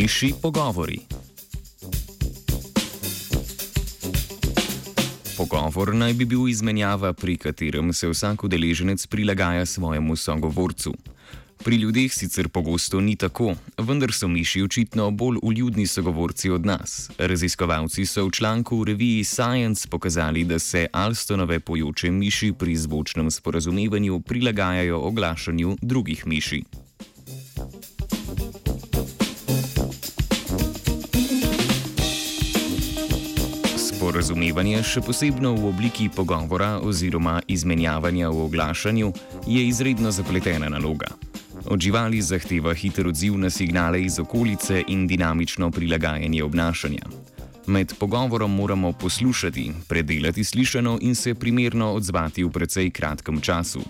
miši pogovori. Pogovor naj bi bil izmenjava, pri katerem se vsak udeleženec prilagaja svojemu sogovorcu. Pri ljudeh sicer pogosto ni tako, vendar so miši očitno bolj uljudni sogovorci od nas. Raziskovalci so v članku v reviji Science pokazali, da se Alstonove pojoče miši pri zvočnem sporazumevanju prilagajajo oglašanju drugih miši. Sporazumevanje, še posebno v obliki pogovora oziroma izmenjavanja v oglašanju, je izredno zapletena naloga. Od živali zahteva hiter odziv na signale iz okolice in dinamično prilagajanje obnašanja. Med pogovorom moramo poslušati, predelati slišano in se primerno odzvati v precej kratkem času.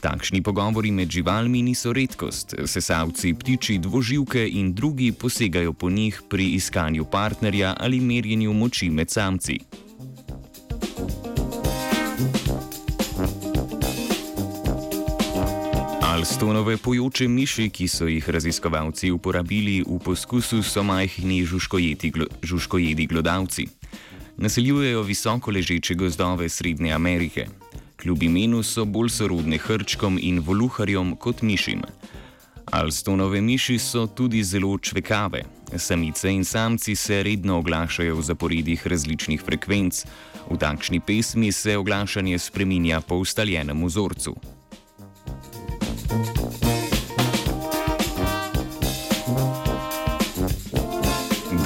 Takšni pogovori med živalmi niso redkost, sesalci, ptiči, dvoživke in drugi posegajo po njih pri iskanju partnerja ali merjenju moči med samci. Alstonove pojoče miši, ki so jih raziskovalci uporabili v poskusu, so majhni žužkojedi glodavci. Naseljujejo visoko ležeče gozdove Srednje Amerike. Kljub imenu so bolj sorodne hrčkom in voluharjem kot mišim. Alstonove miši so tudi zelo čvekave. Samice in samci se redno oglašajo v zaporedih različnih frekvenc. V takšni pesmi se oglašanje spreminja po ustaljenem vzorcu.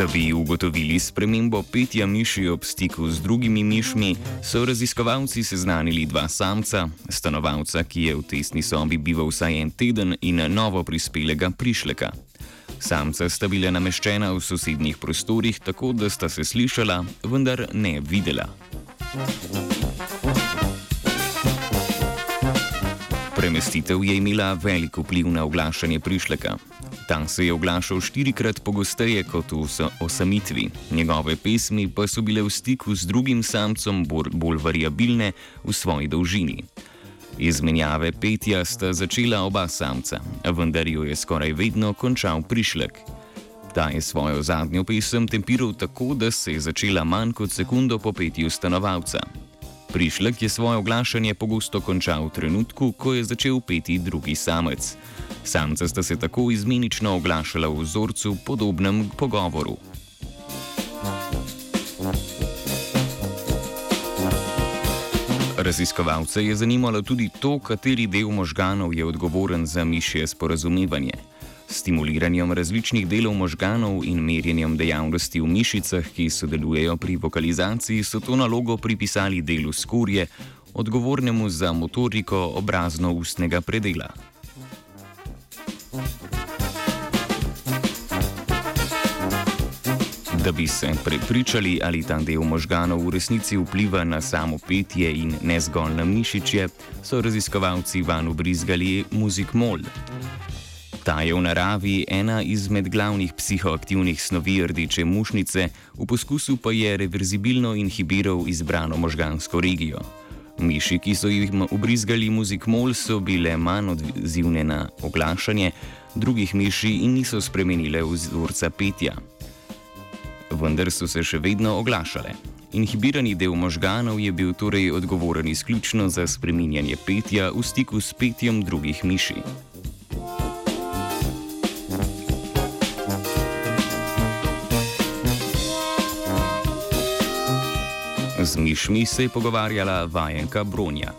Da bi ugotovili spremembo petja miši ob stiku z drugimi mišmi, so raziskovalci seznanili dva samca, stanovalca, ki je v tesni sobi bival vsaj en teden, in novo prispelega prišleka. Samca sta bila nameščena v sosednjih prostorih, tako da sta se slišala, vendar ne videla. Premestitev je imela velik vpliv na oglašanje prišleka. Ta se je oglašal štirikrat pogosteje kot v osamitvi, njegove pesmi pa so bile v stiku z drugim samcem bolj variabilne v svoji dolžini. Izmenjave petja sta začela oba samca, vendar jo je skoraj vedno končal prišlek. Ta je svojo zadnjo pesem tempiral tako, da se je začela manj kot sekundo po petju stanovalca. Prišlek je svoje oglašanje pogosto končal v trenutku, ko je začel peti drugi samec. Samca sta se tako izmenično oglašala v vzorcu podobnem pogovoru. Raziskovalce je zanimalo tudi to, kateri del možganov je odgovoren za mišje sporazumevanje. Stimuliranjem različnih delov možganov in merjenjem dejavnosti v mišicah, ki sodelujejo pri vokalizaciji, so to nalogo pripisali delu skorje, odgovornemu za motoriko obrazno-ustnega predela. Da bi se prepričali, ali ta del možganov v resnici vpliva na samo petje in ne zgolj na mišičje, so raziskovalci van ubrizgali muzik mol. Ta je v naravi ena izmed glavnih psihoaktivnih snovi rdeče mušnice, v poskusu pa je reverzibilno inhibiral izbrano možgansko regijo. Miši, ki so jim ubrizgali muzik mol, so bile manj odzivne na oglašanje drugih miši in niso spremenile vzorca petja. Vendar so se še vedno oglašale. Inhibirani del možganov je bil torej odgovoren izključno za spreminjanje petja v stiku s petjem drugih miši. Z mišmi se je pogovarjala vajenka Bronja.